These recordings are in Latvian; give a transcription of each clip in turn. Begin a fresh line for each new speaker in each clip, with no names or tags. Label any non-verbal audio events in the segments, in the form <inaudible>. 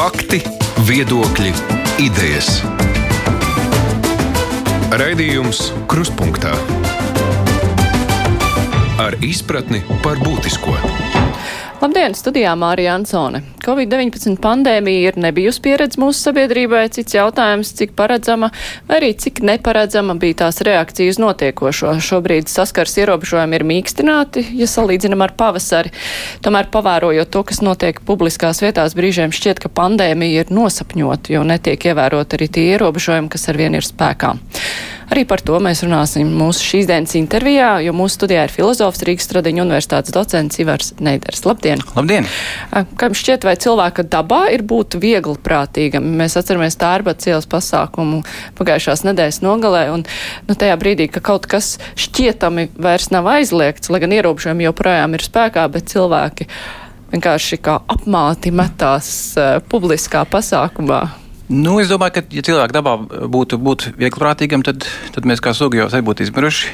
Fakti, viedokļi, idejas. Raidījums Kruspunkta ar izpratni par būtisko.
Labdien, studijā Mārija Ansone. Covid-19 pandēmija ir nebijusi pieredze mūsu sabiedrībai, cits jautājums, cik paredzama vai arī cik neparedzama bija tās reakcija uz notiekošo. Šobrīd saskars ierobežojumi ir mīkstināti, ja salīdzinam ar pavasari. Tomēr pavērojot to, kas notiek publiskās vietās, brīžiem šķiet, ka pandēmija ir nosapņota, jo netiek ievērot arī tie ierobežojumi, kas arvien ir spēkā. Arī par to mēs runāsim mūsu šīs dienas intervijā, jo mūsu studijā ir filozofs Rīgas Stradiņa universitātes docents Ivars Neiders. Labdien!
Labdien!
Jums šķiet, vai cilvēka dabā ir būt viegli prātīgam? Mēs atceramies tērbats ielas pasākumu pagājušās nedēļas nogalē, un nu, tajā brīdī, ka kaut kas šķietami vairs nav aizliegts, lai gan ierobežojumi joprojām ir spēkā, bet cilvēki vienkārši kā apmāti metās uh, publiskā pasākumā.
Nu, es domāju, ka, ja cilvēka dabā būtu, būtu vieglprātīgam, tad, tad mēs kā sugi jau sen būtu izmiruši.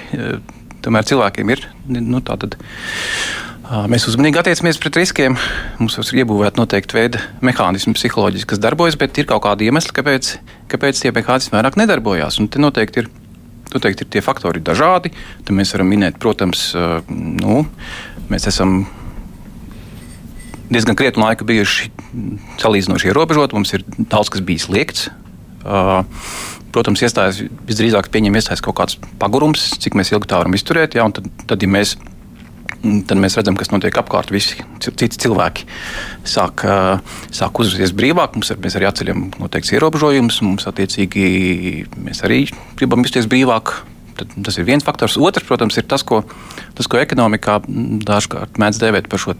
Tomēr cilvēkiem ir nu, tā tad. Mēs uzmanīgi attiecamies pret riskiem. Mums ir iebūvēta noteikti veida mehānismi, psiholoģiski, kas darbojas, bet ir kaut kādi iemesli, kāpēc, kāpēc tie mehānismi vairāk nedarbojās. Un te noteikti ir, noteikti ir tie faktori dažādi. Tad mēs varam minēt, protams, nu, mēs esam diezgan krietnu laiku bijuši salīdzinoši ierobežoti. Mums ir daudz kas bijis liekts. Protams, iestājas visdrīzāk pieņem iestājas kaut kāds pagurums, cik ilgi tā varam izturēt. Jā, tad, tad, ja mēs, tad mēs redzam, kas notiek apkārt. Visi citi cilvēki sāk, sāk uzvesties brīvāk, mums, mēs arī atceļam noteikts ierobežojumus, mums attiecīgi mēs arī gribam justies brīvāk. Tad, tas ir viens faktors. Otrs, protams, ir tas, ko, tas, ko ekonomikā dažkārt mēdz dēvēt par šo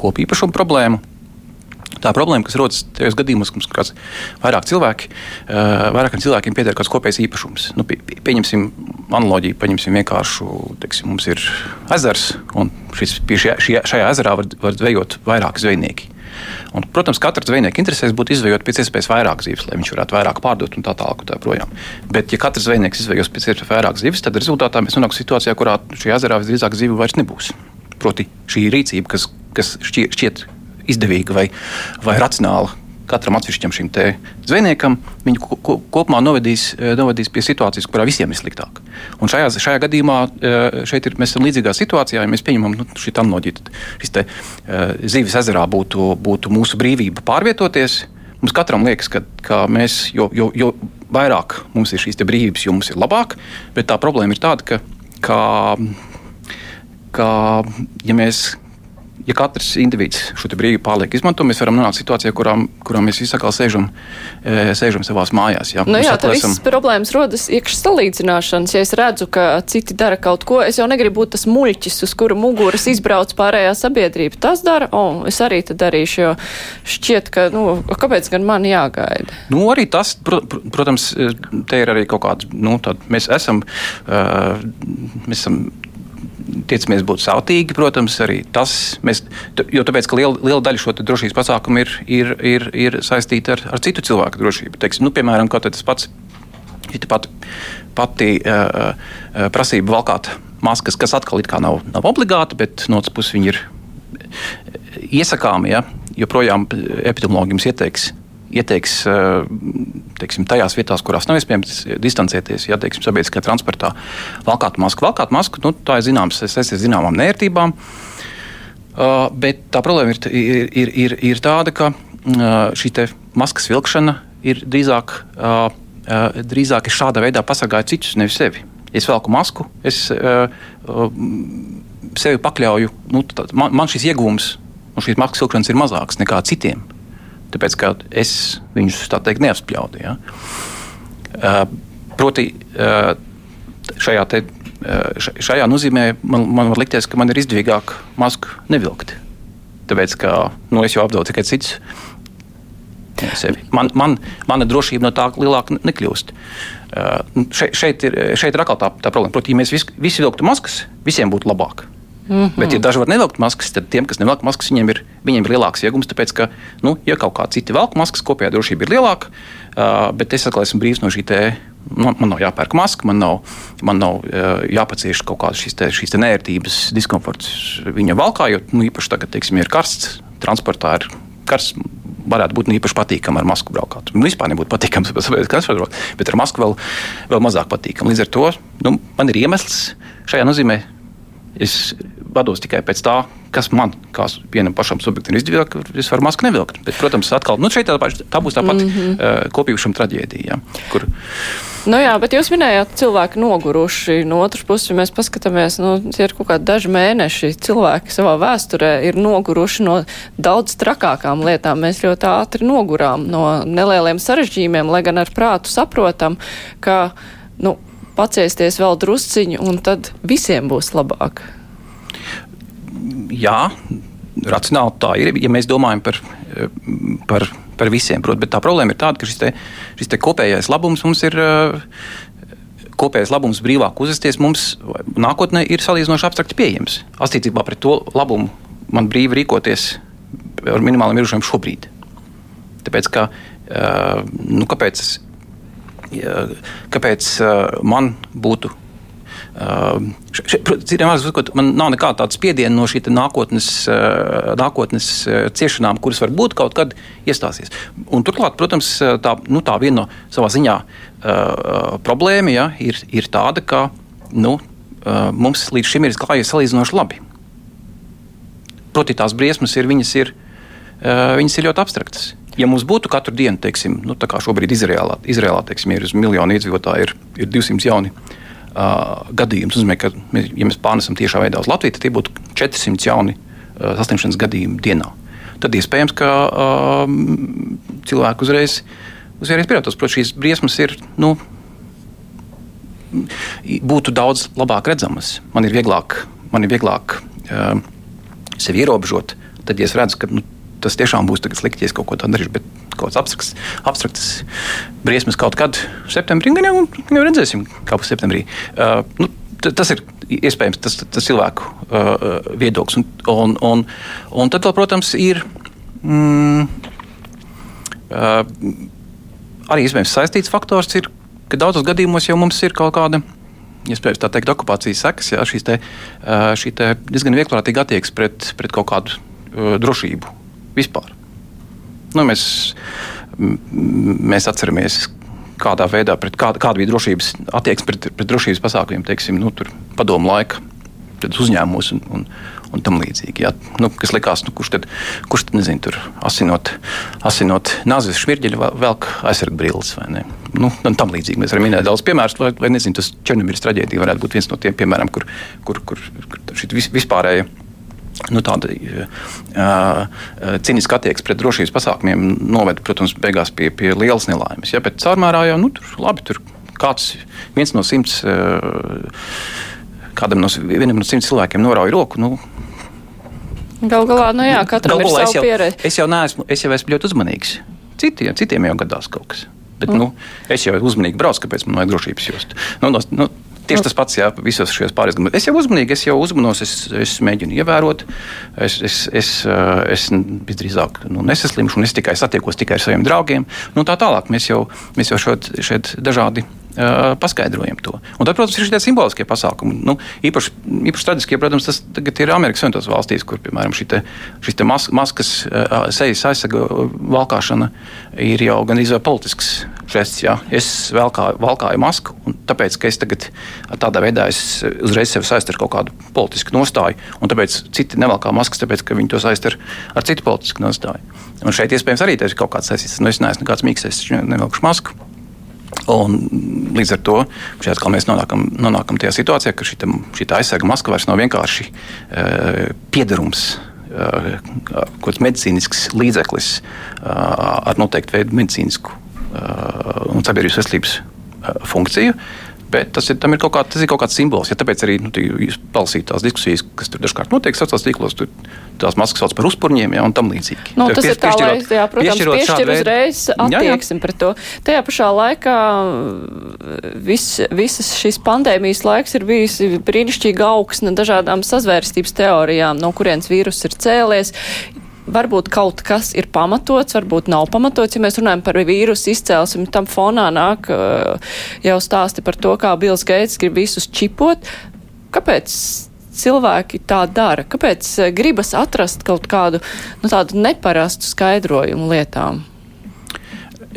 kopīpašumu problēmu. Tā problēma, kas rodas tajos gadījumos, kad kāds vairāk cilvēki, vairākiem cilvēkiem pieder kāds kopējs īpašums. Nu, pie, pieņemsim analoģiju, paņemsim vienkāršu, teiksim, mums ir ezers, un šis, šajā, šajā ezerā var, var zvejot vairāki zvejnieki. Un, protams, katra zvejnieka interesēs būtu izvejot pēc iespējas vairāk zivis, lai viņš varētu vairāk pārdot un tā tālāk. Tā projām. Bet, ja katrs zvejnieks izvejos pēc iespējas vairāk zivis, tad rezultātā mēs nonāksim situācijā, kurā šajā ezerā visdrīzāk zivi vairs nebūs. Proti, šī rīcība, kas kas šķiet, šķiet izdevīga vai, vai racionāla katram atsevišķam šim zvejniekam, viņu ko, kopumā novedīs, eh, novedīs pie situācijas, kurā visiem ir sliktāk. Un šajā, šajā gadījumā eh, šeit ir, mēs esam līdzīgā situācijā, ja mēs pieņemam nu, šī analoģija, tad šis te, uh, zivis ezerā būtu, būtu mūsu brīvība pārvietoties. Mums katram liekas, ka, ka mēs, jo, jo, jo vairāk mums ir šīs brīvības, jo mums ir labāk, bet tā problēma ir tāda, ka, ka, ka ja mēs ja katrs indivīds šo brīvību pārliek izmanto, mēs varam nonākt situācijā, kurā, kurā mēs visi atkal sēžam, e, sēžam savā mājās.
Jā, nu, jā tā esam... visas problēmas rodas iekšā salīdzināšanas. Ja es redzu, ka citi dara kaut ko, es jau negribu būt tas muļķis, uz kura muguras izbrauc pārējā sabiedrība. Tas dara, o, oh, es arī tad darīšu, jo šķiet, ka, nu, kāpēc gan man jāgaida?
Nu, arī tas, pr pr protams, te ir arī kaut kāds, nu, tād, mēs esam, uh, mēs esam tiecamies būt sautīgi, protams, arī tas, mēs, jo tāpēc, ka liela, liela daļa šo drošības pasākumu ir, ir, ir, ir saistīta ar, ar citu cilvēku drošību. Teiksim, nu, piemēram, tas pats pat, pati uh, prasība valkāt maskas, kas atkal nav, nav obligāta, bet no otras puses viņi ir iesakāmi. Ja? Joprojām epidemiologi jums ieteiks ieteiks eh, teiksim, tajās vietās, kurās nav iespējams distancēties, ja teiksim, sabiedriskajā transportā valkāt masku. Valkāt masku nu, tā ir zināms, es esmu zināmām nērtībām. Uh, bet tā problēma ir, ir, ir, ir, ir tāda, ka uh, šī maskas vilkšana ir drīzāk, uh, uh, drīzāk šāda veidā pasargāja citus, nevis sevi. Es velku masku, es uh, uh, sevi pakļauju. Nu, tā, man, man šis iegūms no šīs maskas vilkšanas ir mazāks nekā citiem tāpēc ka es viņus tā teikt neapspļaudu. Ja? Proti, šajā, te, šajā nozīmē man, man var likties, ka man ir izdevīgāk masku nevilkt. Tāpēc, ka nu, es jau apdraudu tikai citus. Man, man, mana drošība no tā lielāka nekļūst. Uh, šeit, šeit ir, šeit ir atkal tā, tā problēma. Protams, ja mēs visi, visi vilktu maskas, visiem būtu labāk. Mm -hmm. Bet, ja daži var nevelkt maskas, tad tiem, kas nevelk maskas, viņiem ir, viņiem ir lielāks iegums. Tāpēc, ka, nu, ja kaut kā citi velk maskas, kopējā drošība ir lielāka, uh, bet es atkal esmu brīvs no šī te. Man, man nav jāpērk maska, man nav, man nav uh, jāpacieš kaut kādas šīs, te, šīs te nērtības, diskomforts viņa valkā. Jo nu, īpaši tagad, teiksim, ir karsts, transportā ir karsts, varētu būt īpaši patīkami ar masku braukāt. Nu, vispār nebūtu patīkams, bet ar masku vēl, vēl mazāk patīkami. Līdz ar to nu, man ir iemesls šajā nozīmē. Es vados tikai pēc tā, kas man, kā vienam pašam subjektam, izdevās, ka es varu masku nevilkt. Bet, protams, atkal, nu, šeit tā, tā būs tāpat mm -hmm. uh, kopīguma traģēdija. Ja, kur...
Nu jā, bet jūs minējāt, cilvēki noguruši. No otras puses, ja mēs paskatāmies, nu, ir kaut kādi daži mēneši, cilvēki savā vēsturē ir noguruši no daudz trakākām lietām. Mēs ļoti ātri nogurām no nelieliem sarežģījumiem, lai gan ar prātu saprotam, ka, nu, paciesties vēl drusciņu, un tad visiem būs labāk
jā, racionāli tā ir, ja mēs domājam par, par, par visiem. Prot, bet tā problēma ir tāda, ka šis, te, šis te kopējais labums mums ir. Kopējais labums brīvāk uzvesties mums nākotnē ir salīdzinoši abstrakti pieejams. Attiecībā pret to labumu man brīvi rīkoties ar minimāliem ieročiem šobrīd. Tāpēc, ka, nu, kāpēc, kāpēc man būtu Citiem vārdiem man nav nekāda tāda spiediena no šī nākotnes, nākotnes ciešanām, kuras var būt kaut kad iestāsies. Un turklāt, protams, tā, nu, tā viena no savā ziņā problēma ja, ir, ir tāda, ka nu, mums līdz šim ir klājies salīdzinoši labi. Proti, tās briesmas ir, viņas ir, viņas ir ļoti abstraktas. Ja mums būtu katru dienu, teiksim, nu, tā kā šobrīd Izrēlā, Izrēlā teiksim, ir uz miljonu iedzīvotāju, ir, ir 200 jauni uh, gadījumus. Tas nozīmē, ka, mēs, ja mēs pārnesam tiešā veidā uz Latviju, tad tie būtu 400 jauni uh, saslimšanas gadījumi dienā. Tad iespējams, ka uh, cilvēki uzreiz, uzreiz pierādās, ka šīs briesmas ir. Nu, Būtu daudz labāk redzamas. Man ir vieglāk, man ir vieglāk uh, sevi ierobežot. Tad, ja es redzu, ka nu, tas tiešām būs slikti, ja es kaut ko tādu darīšu. Bet kaut kāds abstrakts, abstrakts briesmas kaut kad septembrī, gan jau, gan jau redzēsim, kā būs septembrī. Uh, nu, tas ir iespējams tas, tas cilvēku uh, viedoklis. Un, un, un, un tad, vēl, protams, ir mm, uh, arī iespējams saistīts faktors, ir, ka daudzos gadījumos jau mums ir kaut kāda. Iespējams, tā teikt, okupācijas sekas, jā, šīs te, uh, šī te diezgan vieglprātīga attieksme pret, pret kaut kādu uh, drošību vispār. Nu, mēs, mēs atceramies, kādā veidā, kāda, kāda bija drošības attieksme pret, pret drošības pasākumiem, teiksim, nu, padomu laika uzņēmumos un, un, un tam līdzīgi. Jā. Nu, kas likās, nu, kurš tad, kurš tad nezinu, tur asinot, asinot nāzes šmirģeļu, velk aizsargbrilles vai ne? Nu, tam līdzīgi mēs varam minēt daudz piemērus, lai, lai nezinu, tas Černobiļas traģēdija varētu būt viens no tiem piemēriem, kur, kur, kur, kur šī vispārējā nu, tāda uh, cīniska attieksme pret drošības pasākumiem noveda, protams, beigās pie, pie lielas nelaimes. Ja, bet caurmērā jau nu, tur, labi, tur kāds viens no simts, uh, kādam no, no simts cilvēkiem norauja roku. Nu,
Galu galā, nu jā, katram Galu ir
savu
pieredzi.
Es jau neesmu, es jau esmu ļoti uzmanīgs. Citiem, citiem jau gadās kaut kas. Bet, mm. nu, es jau uzmanīgi braucu, kāpēc man vajag drošības jostu. Nu, no, nu, Tieši tas pats, jā, visos šajos pārējos gadījumos. Es jau uzmanīgi, es jau uzmanos, es, es mēģinu ievērot, es, es, es, eh, es visdrīzāk nu, nesaslimšu, un es tikai satiekos tikai ar saviem draugiem. Nu, tā tālāk mēs jau, mēs jau šeit, šeit dažādi paskaidrojam to. Un tad, protams, ir šie simboliskie pasākumi. Nu, īpaši, īpaši traģiskie, protams, tas ir Amerikas Savienotās valstīs, kur, piemēram, te, šis te mas, maskas sejas aizsarga valkāšana ir jau gan izvēle politisks žests. Jā. Es valkāju, valkāju masku, un tāpēc, ka es tagad tādā veidā es uzreiz sevi saistu ar kaut kādu politisku nostāju, un tāpēc citi nevalkā maskas, tāpēc, ka viņi to saist ar, ar citu politisku nostāju. Un šeit iespējams arī tas ir kaut kāds saistīts. Nu, es neesmu nekāds mīksts, es nevelkšu masku. Un līdz ar to mēs nonākam, nonākam tajā situācijā, ka šī aizsarga maska vairs nav vienkārši uh, piedarums. Uh, kaut kāds medicīnisks līdzeklis uh, ar noteiktu veidu medicīnisku uh, un sabiedrības veselības funkciju, Bet tas ir, ir, kaut kā, tas ir kaut kāds simbols. Ja tāpēc arī nu, jūs palasījāt tās diskusijas, kas tur dažkārt notiek sociālajos tīklos, tur tās maskas sauc par uzpurņiem ja, un tam līdzīgi.
Nu, tas pieš, ir tā, lai, jā, protams, piešķir uzreiz attieksmi pret to. Tajā pašā laikā vis, visas šīs pandēmijas laiks ir bijis brīnišķīga augsne dažādām sazvērstības teorijām, no kurienes vīrus ir cēlies varbūt kaut kas ir pamatots, varbūt nav pamatots. Ja mēs runājam par vīrusu izcelsmi, tam fonā nāk jau stāsti par to, kā Bills Gates grib visus čipot. Kāpēc cilvēki tā dara? Kāpēc eh, gribas atrast kaut kādu nu, neparastu skaidrojumu lietām?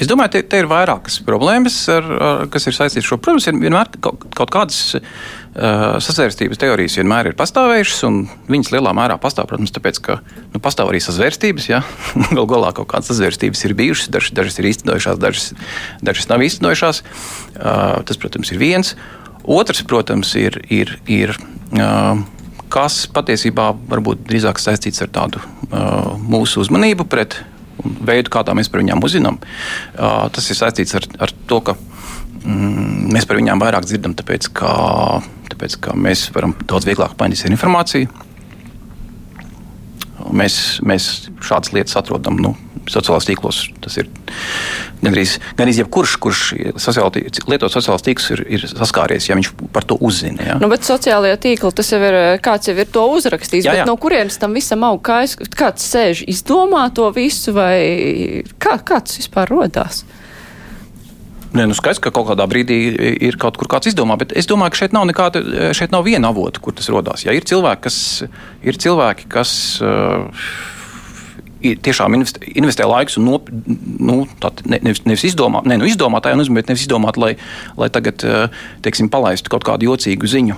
Es domāju, te, te ir vairākas problēmas, ar, ar, kas ir saistītas ar šo. Protams, ir vienmēr kaut, kaut kādas uh, sazvērstības teorijas vienmēr ir pastāvējušas, un viņas lielā mērā pastāv, protams, tāpēc, ka nu, pastāv arī sazvērstības. Ja? <laughs> Galu galā kaut kādas sazvērstības ir bijušas, dažas, dažas ir īstenojušās, dažas, dažas nav īstenojušās. Uh, tas, protams, ir viens. Otrs, protams, ir. ir, ir uh, kas patiesībā varbūt drīzāk saistīts ar tādu uh, mūsu uzmanību pret un veidu, kādā mēs par viņām uzzinām. Tas ir saistīts ar, ar to, ka mm, mēs par viņām vairāk dzirdam, tāpēc ka, tāpēc, ka mēs varam daudz vieglāk paņemt informāciju. Mēs, mēs šādas lietas atrodam nu, sociālajos tīklos. Tas ir gandrīz, gandrīz jebkurš, kurš sociāli, lieto sociālos tīklus, ir, ir saskāries, ja viņš par to uzzina. Ja?
Nu, bet sociālajā tīklā tas jau ir kāds jau ir to uzrakstījis. Jā, jā. No kurienes tam visam aug? Kā es, kāds sēž izdomā to visu vai kā, kāds vispār rodās?
Nē, nu skaidrs, ka kaut kādā brīdī ir kaut kur kāds izdomā, bet es domāju, ka šeit nav nekāda, šeit nav viena avota, kur tas radās. Ja ir cilvēki, kas, ir cilvēki, kas uh, tiešām investē, investē laikus un nop, nu, ne, nevis, nevis izdomāt, ne, nu, izdomāt, tā jau nezinu, bet nevis izdomāt, lai, lai tagad, eh, teiksim, palaistu kaut kādu jocīgu ziņu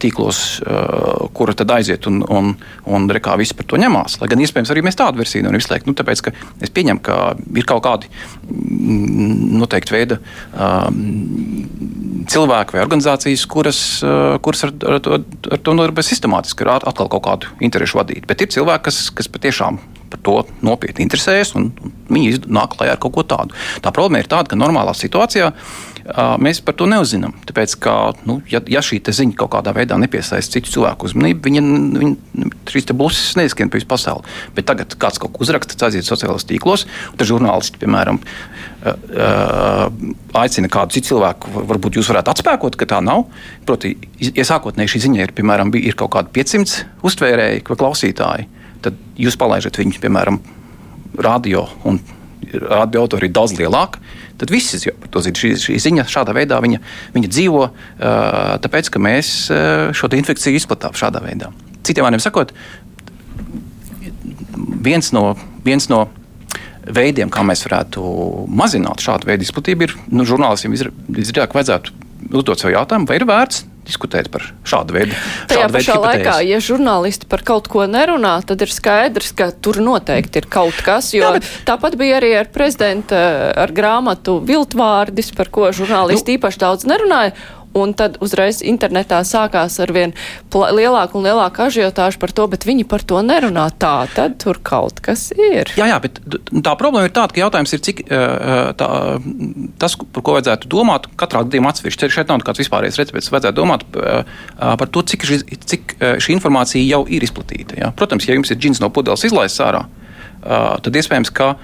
tīklos, eh, kura tad aiziet un, un, un rekā visi par to ņemās. Lai gan iespējams arī mēs tādu versiju nevaram izslēgt. Nu, tāpēc, ka es pieņemu, ka ir kaut kādi mm, noteikti veidi cilvēki vai organizācijas, kuras, kuras ar, ar, ar, ar to nodarbojas sistemātiski, ar atkal kaut kādu interesu vadīt. Bet ir cilvēki, kas, kas patiešām par to nopietni interesējas, un, un viņi nāk klajā ar kaut ko tādu. Tā problēma ir tāda, ka normālā situācijā mēs par to neuzzinām. Tāpēc, ka, nu, ja, ja šī ziņa kaut kādā veidā nepiesaista citu cilvēku uzmanību, viņa, viņa šīs blūzas neizskan pa visu pasauli. Bet tagad kāds kaut ko uzraksta, tas aiziet sociālajos tīklos, un tad žurnālisti, piemēram, aicina kādu citu cilvēku, varbūt jūs varētu atspēkot, ka tā nav. Proti, ja sākotnēji šī ziņa ir, piemēram, ir kaut kādi 500 uztvērēji vai klausītāji tad jūs palaižat viņus, piemēram, radio, un radio autori ir daudz lielāki. Tad visi jau par to zina. Šī, šī ziņa šādā veidā viņa, viņa dzīvo, tāpēc ka mēs šo infekciju izplatām šādā veidā. Citiem vārdiem sakot, viens no, viens no veidiem, kā mēs varētu mazināt šādu veidu izplatību, ir nu, žurnālistiem visdrīzāk vajadzētu uzdot sev jautājumu, vai ir vērts diskutēt par šādu veidu.
Tajā pašā laikā, ja žurnālisti par kaut ko nerunā, tad ir skaidrs, ka tur noteikti ir kaut kas. Jo Jā, bet... tāpat bija arī ar prezidenta ar grāmatu Viltvārdis, par ko žurnālisti nu, īpaši daudz nerunāja. Un tad uzreiz internetā sākās ar vien lielāku un lielāku ažiotāžu par to, bet viņi par to nerunā. Tā tad tur kaut kas ir.
Jā, jā, bet tā problēma ir tāda, ka jautājums ir, cik tā, tas, par ko vajadzētu domāt, katrā gadījumā atsevišķi. Šeit nav nekāds vispārējais recepts. Vajadzētu domāt par to, cik, šī, cik šī informācija jau ir izplatīta. Jā. Protams, ja jums ir džins no pudeles izlaists ārā, tad iespējams, ka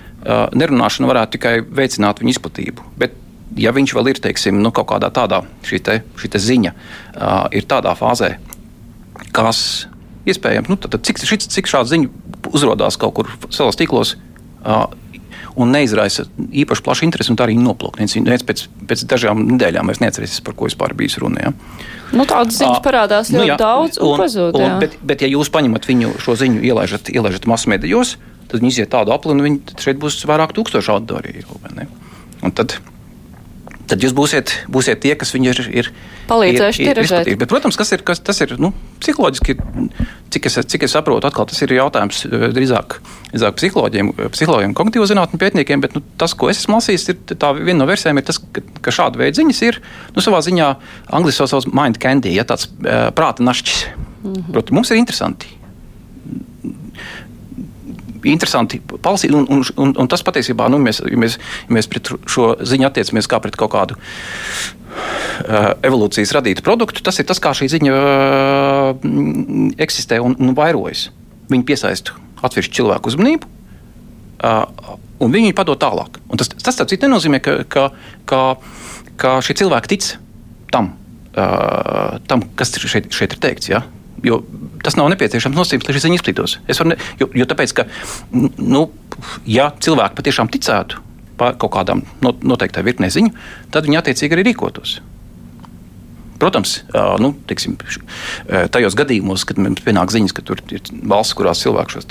nerunāšana varētu tikai veicināt viņa izplatību. Bet ja viņš vēl ir teiksim, nu, kaut kādā tādā šī, te, šī te ziņa, uh, ir tādā fāzē, kas iespējams, nu, tad, tad cik, šit, cik šāda ziņa uzrādās kaut kur savos tīklos. Uh, Un neizraisa īpaši plašu interesi, un tā arī noplūk. Viens pēc, pēc dažām nedēļām vairs neatcerēsies, par ko vispār bija runa. Ja?
Nu, tādas ziņas parādās ļoti nu, jā, daudz, un, un pazūd. Un,
bet, bet, ja jūs paņemat viņu šo ziņu, ielaižat, ielaižat masu medijos, tad viņi iziet tādu apli, un viņi šeit būs vairāk tūkstoši auditoriju. Un tad tad jūs būsiet, būsiet tie, kas viņu ir, ir
palīdzējuši tirāžēt.
Protams, kas ir, kas, tas ir nu, psiholoģiski, cik es, cik es saprotu, atkal tas ir jautājums eh, drīzāk, drīzāk psiholoģiem, psiholoģiem, kognitīvo zinātņu pētniekiem, bet nu, tas, ko es esmu lasījis, ir tā viena no versijām, ir tas, ka, ka šāda veida ziņas ir nu, savā ziņā angliski sauc mind candy, ja tāds uh, prāta našķis. Mm -hmm. Proti, mums ir interesanti interesanti palasīt. Un, un, un, un tas patiesībā, nu, mēs, ja mēs, ja mēs pret šo ziņu attiecamies kā pret kaut kādu uh, evolūcijas radītu produktu, tas ir tas, kā šī ziņa uh, eksistē un, un vairojas. Viņi piesaista atsevišķu cilvēku uzmanību. Uh, un viņi padod tālāk. Un tas, tas tas nenozīmē, ka, ka, ka, ka šie cilvēki tic tam, uh, tam kas šeit, šeit ir teikts. Ja? Jo tas nav nepieciešams nosacījums, lai šī ziņa izplatītos. Ne, jo, jo tāpēc, ka, nu, ja cilvēki patiešām ticētu kaut kādām noteiktai virknei ziņu, tad viņi attiecīgi arī rīkotos. Protams, nu, teiksim, tajos gadījumos, kad mums pienāk ziņas, ka tur ir valsts, kurās cilvēki šos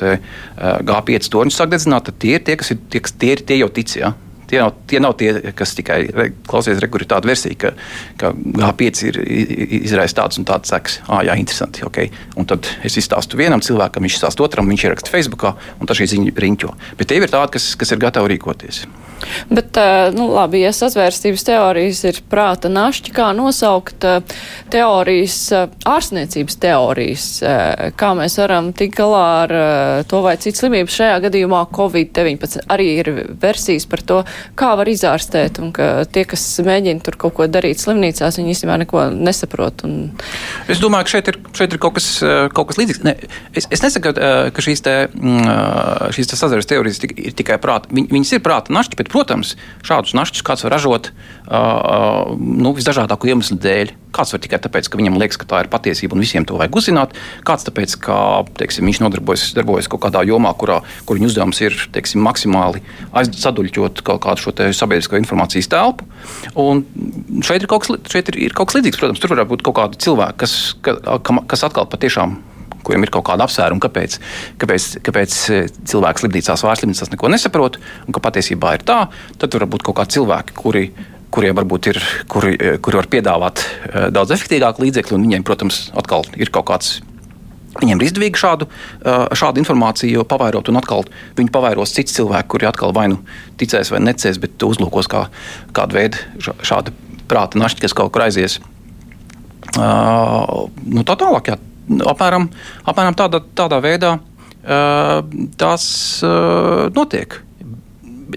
G5 torņus sāk dedzināt, tad tie ir tie, kas ir tie, tie, ir, tie jau tic. Ja? Tie nav, tie nav tie, kas tikai klausies, kur ir tāda versija, ka, ka G5 ir izraisa tādas un tādas sekas. Ah, jā, interesanti. Okay. Un tad es izstāstu vienam cilvēkam, viņš izstāsta otram, viņš ieraksta Facebook, un tā šī ziņa riņķo. Bet tie ir tādi, kas, kas ir gatavi rīkoties.
Bet, nu, labi, ja sazvērstības teorijas ir prāta našķi, kā nosaukt teorijas, ārsniecības teorijas, kā mēs varam tikt galā ar to vai citu slimību. Šajā gadījumā Covid-19 arī ir versijas par to, kā var izārstēt, un ka tie, kas mēģina tur kaut ko darīt slimnīcās, viņi īstenībā neko nesaprot. Un...
Es domāju, ka šeit ir, šeit ir kaut, kas, kaut kas līdzīgs. Ne, es, es nesaku, ka šīs, te, mm, šīs te sazvērstības teorijas ir tikai prāta. Viņas ir prāta našķi, bet, protams, šādus našķus kāds var ražot uh, nu, visdažādāko iemeslu dēļ. Kāds var tikai tāpēc, ka viņam liekas, ka tā ir patiesība un visiem to vajag uzzināt. Kāds tāpēc, ka teiksim, viņš nodarbojas darbojas kaut kādā jomā, kurā, kur viņa uzdevums ir teiksim, maksimāli saduļķot kaut kādu šo sabiedrisko informācijas telpu. Un šeit ir kaut kas, šeit ir, ir kaut kas līdzīgs. Protams, tur var būt kaut kādi cilvēki, kas, ka, kas atkal patiešām kuriem ir kaut kāda apsvēruma, kāpēc, kāpēc, kāpēc eh, cilvēks slimnīcās, vārdslimnīcās neko nesaprot, un ka patiesībā ir tā, tad var būt kaut kādi cilvēki, kuri kuriem varbūt ir, kuri, eh, kuri var piedāvāt eh, daudz efektīvāku līdzekļu, un viņiem, protams, atkal ir kaut kāds. Viņiem ir izdevīgi šādu, šādu informāciju pavairot, un atkal viņi pavairos cits cilvēks, kuri atkal vai nu ticēs vai necēs, bet uzlūkos kā, kādu veidu šādu prāta našķi, kas kaut kur aizies. Uh, nu, tā tālāk, jā, apmēram, apmēram tādā, tādā veidā uh, tas uh, notiek.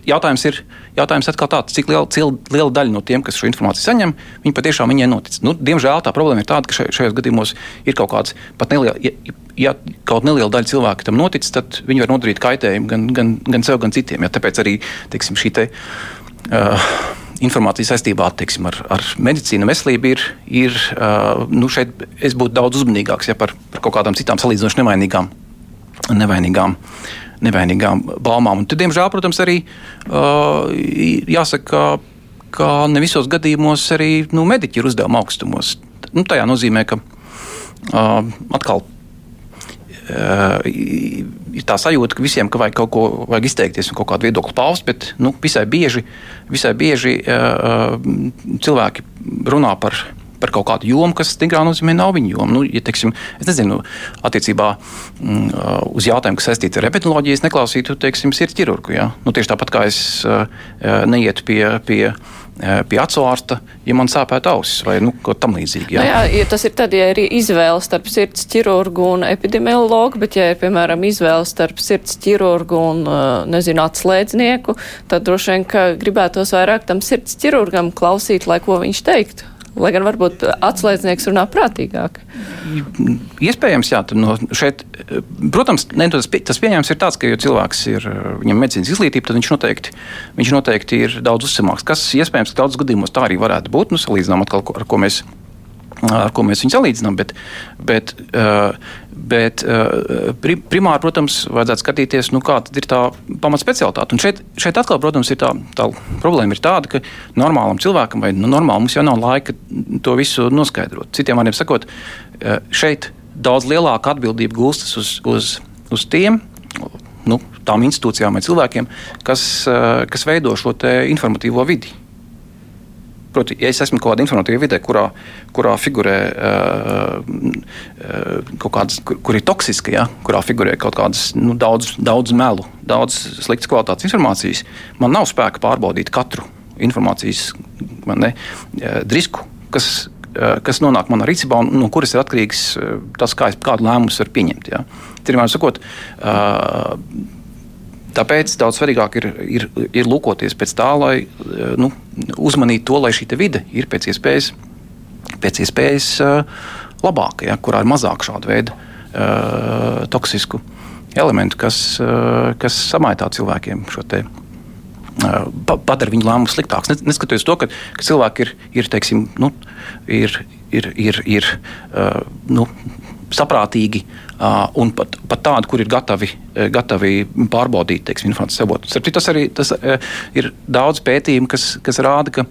Jautājums ir, jautājums atkal tāds, cik liela, cil, liela daļa no tiem, kas šo informāciju saņem, viņi patiešām viņai notic. Nu, diemžēl tā problēma ir tāda, ka šajos gadījumos ir kaut kāds pat neliela. Ja, ja kaut neliela daļa cilvēku tam notic, tad viņi var nodarīt kaitējumu gan, gan, gan sev, gan citiem. Ja, tāpēc arī teiksim, šī te, uh, informācija saistībā teiksim, ar, ar medicīnu, veselību ir, ir uh, nu šeit es būtu daudz uzmanīgāks ja, par, par kaut kādām citām salīdzinoši nevainīgām. nevainīgām Nevainīgām baumām. Un, tad, diemžēl, protams, arī uh, jāsaka, ka, ka ne visos gadījumos arī nu, mediķi ir uzdevuma augstumos. Nu, tajā nozīmē, ka uh, atkal ir tā sajūta, ka visiem ka vajag kaut ko vajag izteikties un kaut kādu viedokli paust, bet nu, visai bieži, visai bieži uh, cilvēki runā par. Par kaut kādu jomu, kas tikrā nozīmē nav viņa joma. Nu, ja, teiksim, es nezinu, attiecībā mm, uz jautājumu, kas saistīts ar epidemioloģiju, es neklausītu, teiksim, sirds ķirurgu. Ja? Nu, tieši tāpat kā es uh, neietu pie, pie uh, pie acu ārsta, ja man sāpētu ausis vai nu, kaut tam līdzīgi.
Jā. Nu jā, tas ir tad, ja ir izvēle starp sirds ķirurgu un epidemiologu, bet ja ir, piemēram, izvēle starp sirds ķirurgu un, nezinu, atslēdznieku, tad droši vien, ka gribētos vairāk tam sirds ķirurgam klausīt, lai ko viņš teiktu. Lai gan varbūt atslēdznieks runā prātīgāk.
Iespējams, jā. No šeit, protams, ne, tas, tas pieņēmums ir tāds, ka, ja cilvēks ir medicīnas izglītība, tad viņš noteikti, viņš noteikti ir daudz uzticamāks. Kas iespējams, ka daudzos gadījumos tā arī varētu būt. Nu, salīdzinām atkal, ar ko mēs ar ko mēs viņu salīdzinām. Bet, bet, bet primāri, protams, vajadzētu skatīties, nu, kāda ir tā pamatspecialitāte. Un šeit, šeit atkal, protams, ir tā, tā problēma ir tāda, ka normālam cilvēkam vai nu, normāli mums jau nav laika to visu noskaidrot. Citiem vārdiem sakot, šeit daudz lielāka atbildība gulstas uz, uz, uz tiem. Nu, tām institūcijām vai cilvēkiem, kas, kas veido šo informatīvo vidi. Proti, ja es esmu kaut kādā informatīvā vidē, kurā, kurā figurē uh, kaut kādas, kur, kur ir toksiska, ja, kurā figurē kaut kādas nu, daudz, daudz melu, daudz sliktas kvalitātes informācijas, man nav spēka pārbaudīt katru informācijas ne, drisku, kas, kas nonāk manā rīcībā un no kuras ir atkarīgs tas, kā es kādu lēmumu varu pieņemt. Ja. Tirmēr sakot, uh, Tāpēc daudz svarīgāk ir, ir, ir lūkoties pēc tā, lai nu, uzmanītu to, lai šī vide ir pēc iespējas, pēc iespējas uh, labāka, ja, kurā ir mazāk šādu veidu uh, toksisku elementu, kas, uh, kas samaitā cilvēkiem šo te. Padara viņu lēmumu sliktāks. Neskatoties to, ka, ka cilvēki ir, ir, teiksim, nu, ir, ir, ir, ir uh, nu, saprātīgi un pat, pat tādi, kur ir gatavi, gatavi pārbaudīt teiksim, informācijas avotus. Tas arī tas, ir daudz pētījumu, kas, kas rāda, ka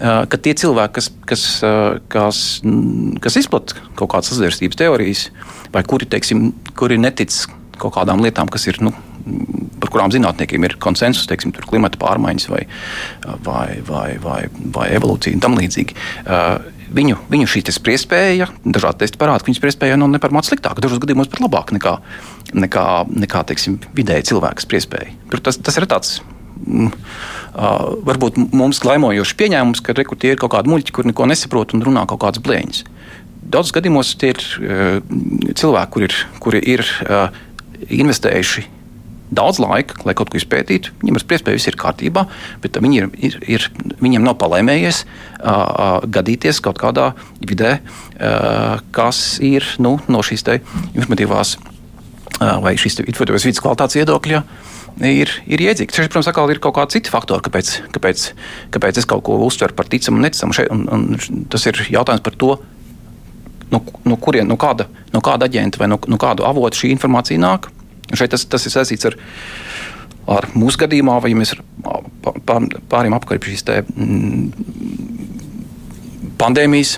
ka tie cilvēki, kas, kas, kas, kas izplatīja kaut kādas sazvērstības teorijas, vai kuri, teiksim, kuri netic kaut kādām lietām, kas ir. Nu, par kurām zinātniekiem ir konsensus, teiksim, klimata pārmaiņas vai, vai, vai, vai, vai evolūcija un tam līdzīgi. Viņu, viņu šī spriedzspēja, dažādi testi parāda, ka viņas spriedzspēja nav ne par maz sliktāka, dažos gadījumos pat labāka nekā, nekā, nekā teiksim, vidēji cilvēka spriedzspēja. Tas, tas ir tāds Mm, varbūt mums glaimojošs pieņēmums, ka rekur, tie ir kaut kādi muļķi, kur neko nesaprot un runā kaut kādas blēņas. Daudzos gadījumos tie ir cilvēki, kuri ir, kuri ir investējuši daudz laika, lai kaut ko izpētītu. Viņiem ar spriedzēju viss ir kārtībā, bet viņi ir, ir, ir, viņiem nav palēmējies uh, gadīties kaut kādā vidē, uh, kas ir nu, no šīs informatīvās uh, vai šīs informatīvās vidas kvalitātes viedokļa. Ir, ir iedzīgs. Šeit, protams, atkal ir kaut kādi citi faktori, kāpēc, kāpēc, kāpēc es kaut ko uztveru par ticamu un neticamu. Šeit, un, un tas ir jautājums par to, no, no kurien, no kāda, no kāda aģenta vai no, no kāda avota šī informācija nāk. Šeit tas, tas ir saistīts ar, ar mūsu gadījumā, vai mēs pārējām apkārt šīs te, mm, pandēmijas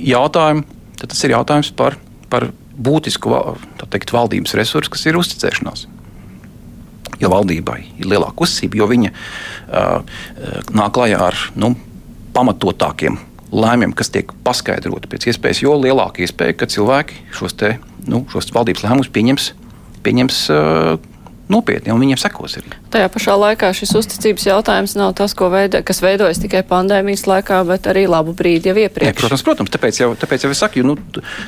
jautājumu, tad tas ir jautājums par, par būtisku teikt, valdības resursu, kas ir uzticēšanās. Jo valdībai ir lielāka uzticība, jo viņa uh, nāk klajā ar nu, pamatotākiem lēmumiem, kas tiek paskaidroti pēc iespējas, jo lielāka iespēja, ka cilvēki šos, te, nu, šos valdības lēmumus pieņems, pieņems uh, nopietni, un viņiem sekos arī.
Tajā pašā laikā šis uzticības jautājums nav tas, veido, kas veidojas tikai pandēmijas laikā, bet arī labu brīdi jau iepriekš.
Ne, protams, protams, tāpēc jau, tāpēc jau es saku, nu,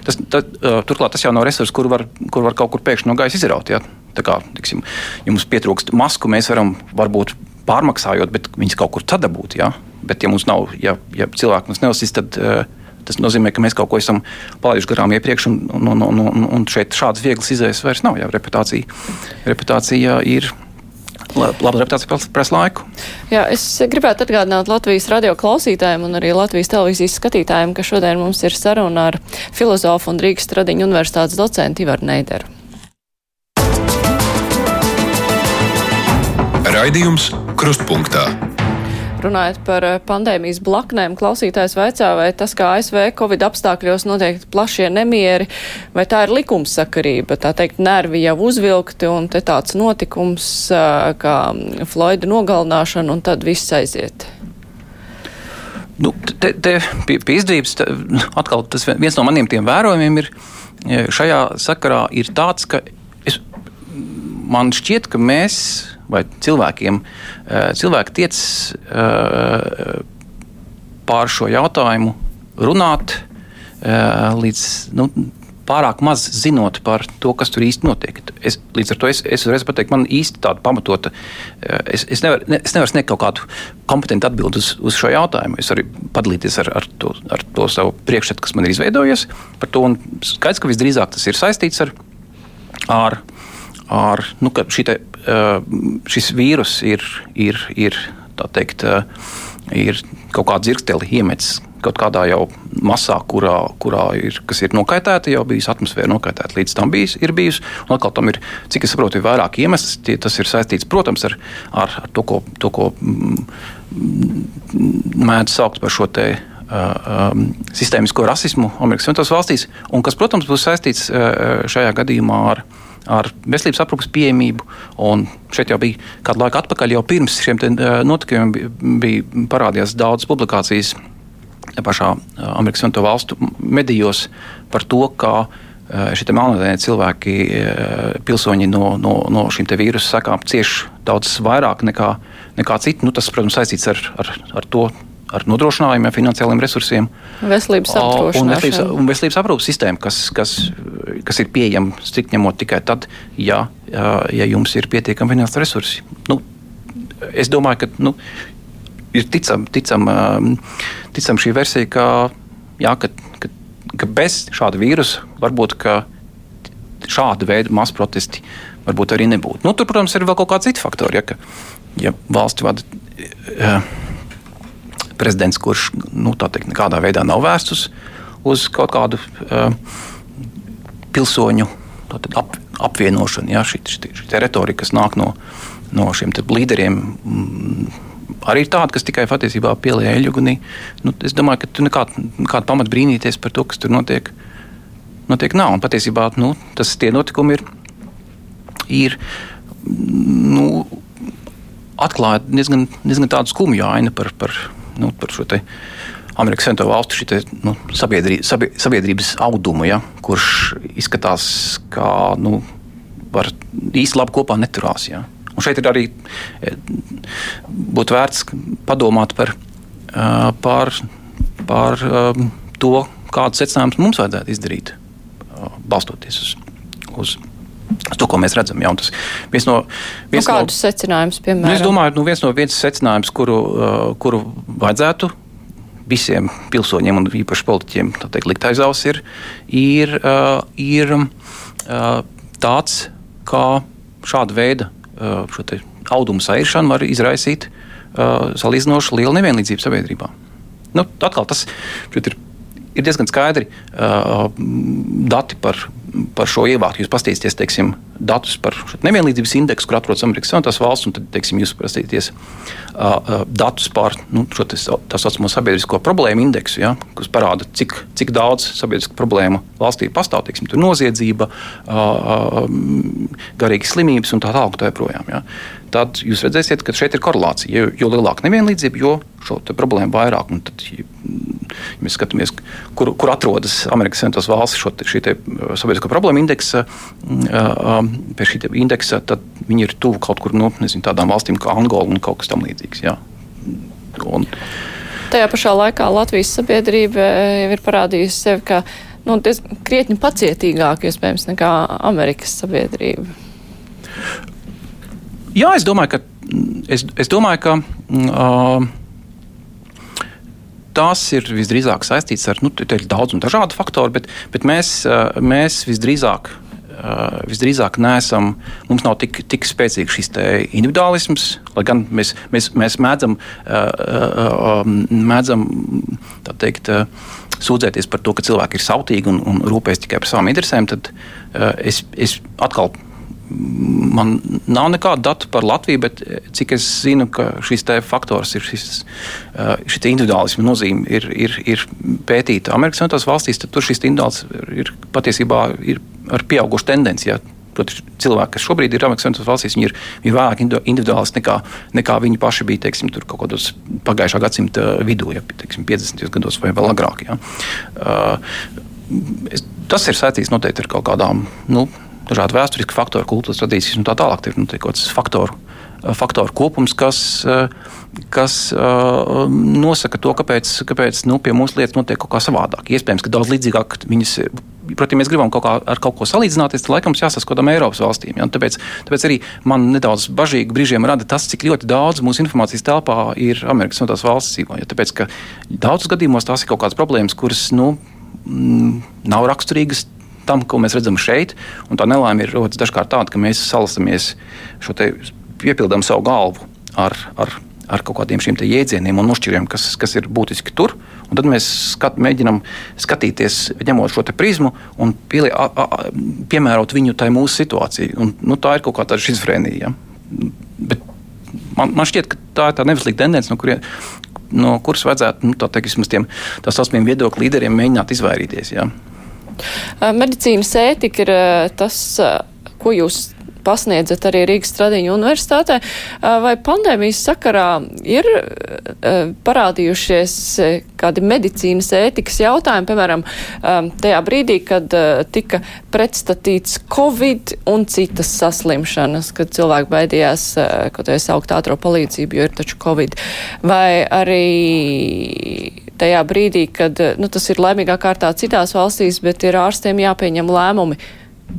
tas, tā, turklāt tas jau nav resurs, kur var, kur var kaut kur pēkšņi no gaisa izraut. Ja? Tā kā, tiksim, jums pietrūkst masku, mēs varam varbūt pārmaksājot, bet viņas kaut kur tad dabūt. Ja? Bet, ja mums nav, ja, ja cilvēki mums neuzsist, tad uh, tas nozīmē, ka mēs kaut ko esam palaiduši garām iepriekš, un, un, un, un, un šeit šādas vieglas izējas vairs nav. Jā, reputācija, reputācija ir. Labi, reputācija prasa laiku.
Jā, es gribētu atgādināt Latvijas radio klausītājiem un arī Latvijas televīzijas skatītājiem, ka šodien mums ir saruna ar filozofu un Rīgas Stradiņu universitātes docentu Ivaru Neideru.
Raidījums Krustpunktā.
Runājot par eh, pandēmijas blaknēm, klausītājs vaicā, vai tas, kā ASV Covid apstākļos notiek plašie nemieri, vai tā ir likumsakarība, tā teikt, nervi jau uzvilkti un te tāds notikums eh, kā Floida nogalināšana un tad viss aiziet.
Nu, te, te pie, pie izdevības, atkal tas viens no maniem tiem vērojumiem ir šajā sakarā ir tāds, ka es, man šķiet, ka mēs vai cilvēkiem, eh, cilvēki tiec eh, pār šo jautājumu runāt eh, līdz nu, pārāk maz zinot par to, kas tur īsti notiek. Es, līdz ar to es, es uzreiz pateiktu, man īsti tāda pamatota, es, es nevaru ne, es nevar sniegt kaut kādu kompetentu atbildi uz, uz šo jautājumu. Es varu padalīties ar, ar, to, ar to savu priekšstatu, kas man ir izveidojies par to. Skaidrs, ka visdrīzāk tas ir saistīts ar, ar, ar nu, šī šis vīrus ir, ir, ir, teikt, ir kaut kāda dzirksteli iemetis kaut kādā jau masā, kurā, kurā ir, ir nokaitēta, jau bijusi atmosfēra nokaitēta. Līdz tam bijis, ir bijusi. Un atkal tam ir, cik es saprotu, ir vairāk iemesls. Tie, tas ir saistīts, protams, ar, ar, ar to, ko, to, ko mm, mēdz saukt par šo te. Uh, um, sistēmisko rasismu Amerikas Savienotās valstīs, un kas, protams, būs saistīts uh, šajā gadījumā ar uh, ar veselības aprūpas pieejamību. Un šeit jau bija kādu laiku atpakaļ, jau pirms šiem notikumiem bija, bija parādījās daudzas publikācijas pašā Amerikas Savienoto Valstu medijos par to, kā šie melnādaini cilvēki, pilsoņi no, no, no šīm vīrusu sekām cieš daudz vairāk nekā, nekā citi. Nu, tas, protams, saistīts ar, ar, ar to ar nodrošinājumiem, finansiāliem resursiem.
Veselības aprūpes
un veselības, un veselības aprūpes sistēma, kas, kas, kas ir pieejama strikt ņemot tikai tad, ja, ja jums ir pietiekami finansiāli resursi. Nu, es domāju, ka nu, ir ticam, ticam, ticam šī versija, ka, jā, ka, ka, ka bez šāda vīrusa varbūt šāda veida masu protesti varbūt arī nebūtu. Nu, tur, protams, ir vēl kaut kādi citi faktori. Ja, ka, ja valsts vada. Ja, prezidents, kurš nu, teikt, nekādā veidā nav vērsts uz, uz kaut kādu uh, pilsoņu ap, apvienošanu. Ja, šī, šī, šī retorika, kas nāk no, no šiem līderiem, mm, arī ir tādi, kas tikai patiesībā pielieto eļļugunī. Nu, es domāju, ka tur nekāda, nekāda pamata brīnīties par to, kas tur notiek. notiek nav. Un patiesībā nu, tas tie notikumi ir, ir nu, atklāja diezgan, diezgan tādu skumju ainu par, par, nu, par šo te. Amerikas Savienoto Valstu šite, nu, sabiedrī, sabie, sabiedrības audumu, ja, kurš izskatās, kā nu, var īsti labi kopā neturās. Ja. Un šeit ir arī e, būtu vērts padomāt par, par, par to, kādus secinājumus mums vajadzētu izdarīt, balstoties uz, uz to, ko mēs redzam. Ja, tas viens no,
viens nu, kādus no, secinājumus, piemēram?
Nu, es domāju, nu, viens no viens secinājums, kuru, kuru vajadzētu visiem pilsoņiem un īpaši politiķiem teikt, likt aiz auss, ir, ir, ir tāds, kā šāda veida audumu sairšana var izraisīt salīdzinoši lielu nevienlīdzību sabiedrībā. Nu, atkal tas ir ir diezgan skaidri uh, dati par, par šo ievāktu. Jūs paskatīsieties, teiksim, datus par nevienlīdzības indeksu, kur atrodas Amerikas Savienotās valsts, un tad, teiksim, jūs paskatīsieties uh, uh, datus par nu, šo tā saucamo sabiedrisko problēmu indeksu, ja, kas parāda, cik, cik daudz sabiedrisko problēmu valstī pastāv. Teiksim, noziedzība, uh, uh, garīgas slimības un tā tālāk. Tā joprojām, ja. Tad jūs redzēsiet, ka šeit ir korelācija. Jo, jo lielāka nevienlīdzība, jo šo problēmu vairāk. Un tad, ja mēs skatāmies, kur, kur atrodas Amerikas Savienotās valsts šo, šī uh, sabiedrisko problēmu indeksa, uh, um, pie šī indeksa, tad viņi ir tuvu kaut kur nu, nezinu, tādām valstīm kā Angola un kaut kas tamlīdzīgs. Un,
Tajā pašā laikā Latvijas sabiedrība eh, jau ir parādījusi sevi kā nu, krietni pacietīgāka, iespējams, nekā Amerikas sabiedrība.
Jā, es domāju, ka, es, es domāju, ka uh, tas ir visdrīzāk saistīts ar nu, daudz un dažādu faktoru, bet, bet mēs, mēs visdrīzāk. Visdrīzāk neesam, mums nav tik, tik spēcīgs šis individuālisms, lai gan mēs, mēs, mēs mēdzam, mēdzam teikt, sūdzēties par to, ka cilvēki ir sautīgi un, un rūpējas tikai par savām interesēm, tad es, es atkal man nav nekāda data par Latviju, bet eh, cik es zinu, ka šis faktors ir šis, eh, šis individuālisma nozīme ir, ir, ir pētīta Amerikas Savienotās valstīs, tad tur šis individuāls ir patiesībā ir ar pieaugušu tendenci. Ja. Protams, cilvēki, kas šobrīd ir Amerikas Savienotās valstīs, ir, ir vairāk individuālisti nekā, nekā viņi paši bija teiksim, kaut kādos pagājušā gadsimta vidū, ja teiksim, 50. gados vai vēl agrāk. Ja. Uh, tas ir saistīts noteikti ar kaut kādām nu, dažādi vēsturiski faktori, kultūras tradīcijas un tā tālāk. Ir nu, kaut kāds faktoru, faktoru kopums, kas, eh, kas uh, nosaka to, kāpēc, kāpēc nu, pie mums lietas notiek kaut kā savādāk. Iespējams, ka daudz līdzīgāk viņas. Protams, ja mēs gribam kaut kā, ar kaut ko salīdzināties, tad laikam jāsaskodam Eiropas valstīm. Ja? Tāpēc, tāpēc arī man nedaudz bažīgi brīžiem rada tas, cik ļoti daudz mūsu informācijas telpā ir Amerikas Savienotās valsts dzīvo. Ja? Tāpēc, ka daudzos gadījumos tās ir kaut kādas problēmas, kuras nu, nav raksturīgas tam, ko mēs redzam šeit. Tā nelaime ir dažkārt tāda, ka mēs salasamies šo te piepildām savu galvu ar, ar, ar kaut kādiem šiem jēdzieniem un nošķiriem, kas, kas ir būtiski tur. Un tad mēs skat, mēģinām skatīties, ņemot šo prizmu un pielie, a, a, piemērot viņu tai mūsu situācijai. Un, nu, tā ir kaut kāda schizofrēnija. Ja? Bet man, man šķiet, ka tā ir tā neveselīga tendence, no, kurien, no kuras vajadzētu nu, tā teikt, tiem tā saucamiem viedokļu līderiem mēģināt izvairīties. Ja?
Medicīnas ētika ir tas, ko jūs pasniedzat arī Rīgas Stradiņu universitātē. Vai pandēmijas sakarā ir parādījušies kādi medicīnas ētikas jautājumi, piemēram, tajā brīdī, kad tika pretstatīts Covid un citas saslimšanas, kad cilvēki baidījās, kaut vai saukt ātro palīdzību, jo ir taču Covid. Vai arī tajā brīdī, kad nu, tas ir laimīgā kārtā citās valstīs, bet ir ārstiem jāpieņem lēmumi,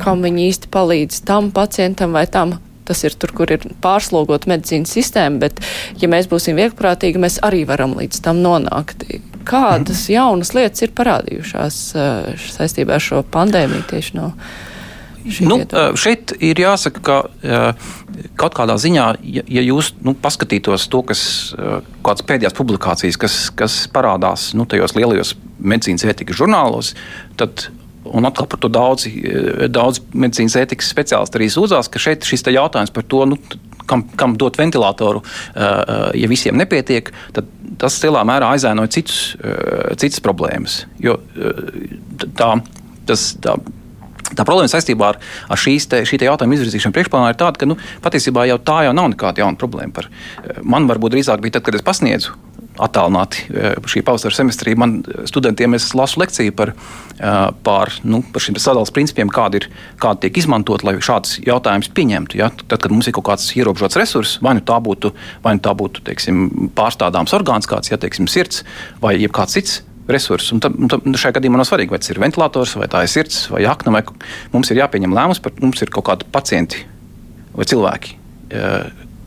kam viņi īsti palīdz tam pacientam vai tam. Tas ir tur, kur ir pārslogota medicīnas sistēma, bet, ja mēs būsim vieglprātīgi, mēs arī varam līdz tam nonākt. Kādas mhm. jaunas lietas ir parādījušās uh, saistībā ar šo pandēmiju tieši no?
Nu, uh, šeit ir jāsaka, ka uh, kaut kādā ziņā, ja, ja jūs nu, paskatītos to, kas kādas pēdējās publikācijas, kas, kas parādās nu, tajos lielajos medicīnas ētikas žurnālos, tad Un atkal par to daudz, daudz medicīnas ētikas speciālisti arī sūdzās, ka šeit šis jautājums par to, nu, kam, kam dot ventilatoru, ja visiem nepietiek, tad tas lielā mērā aizēnoja citus, citas problēmas. Jo tā, tas, tā, Tā problēma saistībā ar, ar šīs te, šī te jautājuma izvirzīšanu priekšplānā ir tāda, ka nu, patiesībā jau tā jau nav nekāda jauna problēma. Par, man varbūt drīzāk bija tad, kad es pasniedzu attālināti šī pavasara semestrī. Man studentiem es lasu lekciju par, par, nu, par šiem sadalījuma principiem, kādi, ir, kādi tiek izmantot, lai šāds jautājums pieņemtu. Ja? Tad, kad mums ir kaut kāds ierobežots resurs, vai nu tā būtu, vai nu tā būtu teiksim, pārstādāms orgāns, kāds ja, teiksim, sirds vai kāds cits resursus. Un tad, un tad šajā gadījumā nav svarīgi, vai tas ir ventilators, vai tā ir sirds, vai akna, vai mums ir jāpieņem lēmums par mums ir kaut kādi pacienti vai cilvēki.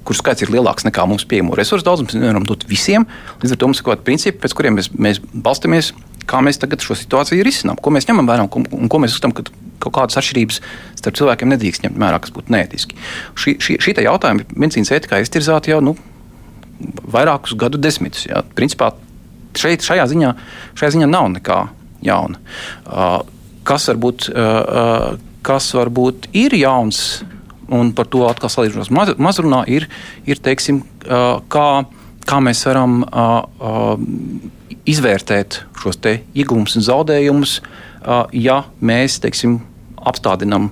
Kur skaits ir lielāks nekā mums pieejamo resursu daudzums, mēs nevaram dot visiem. Līdz ar to mums ir kaut kādi principi, pēc kuriem mēs, mēs balstāmies, kā mēs tagad šo situāciju risinām, ko mēs ņemam vērā un, un ko mēs uzskatām, ka kaut kādas atšķirības starp cilvēkiem nedrīkst ņemt vērā, kas būtu neētiski. Šī, šī, šī jautājuma medicīnas ētikā iztirzāta jau nu, vairākus gadu desmitus. Jā. Principā šeit, šajā, ziņā, šajā ziņā nav nekā jauna. Uh, kas varbūt, uh, kas varbūt ir jauns, un par to atkal salīdzinot maz, mazrunā, ir, ir teiksim, uh, kā, kā mēs varam izvērtēt šos iegūmus un zaudējumus, ja mēs teiksim, apstādinām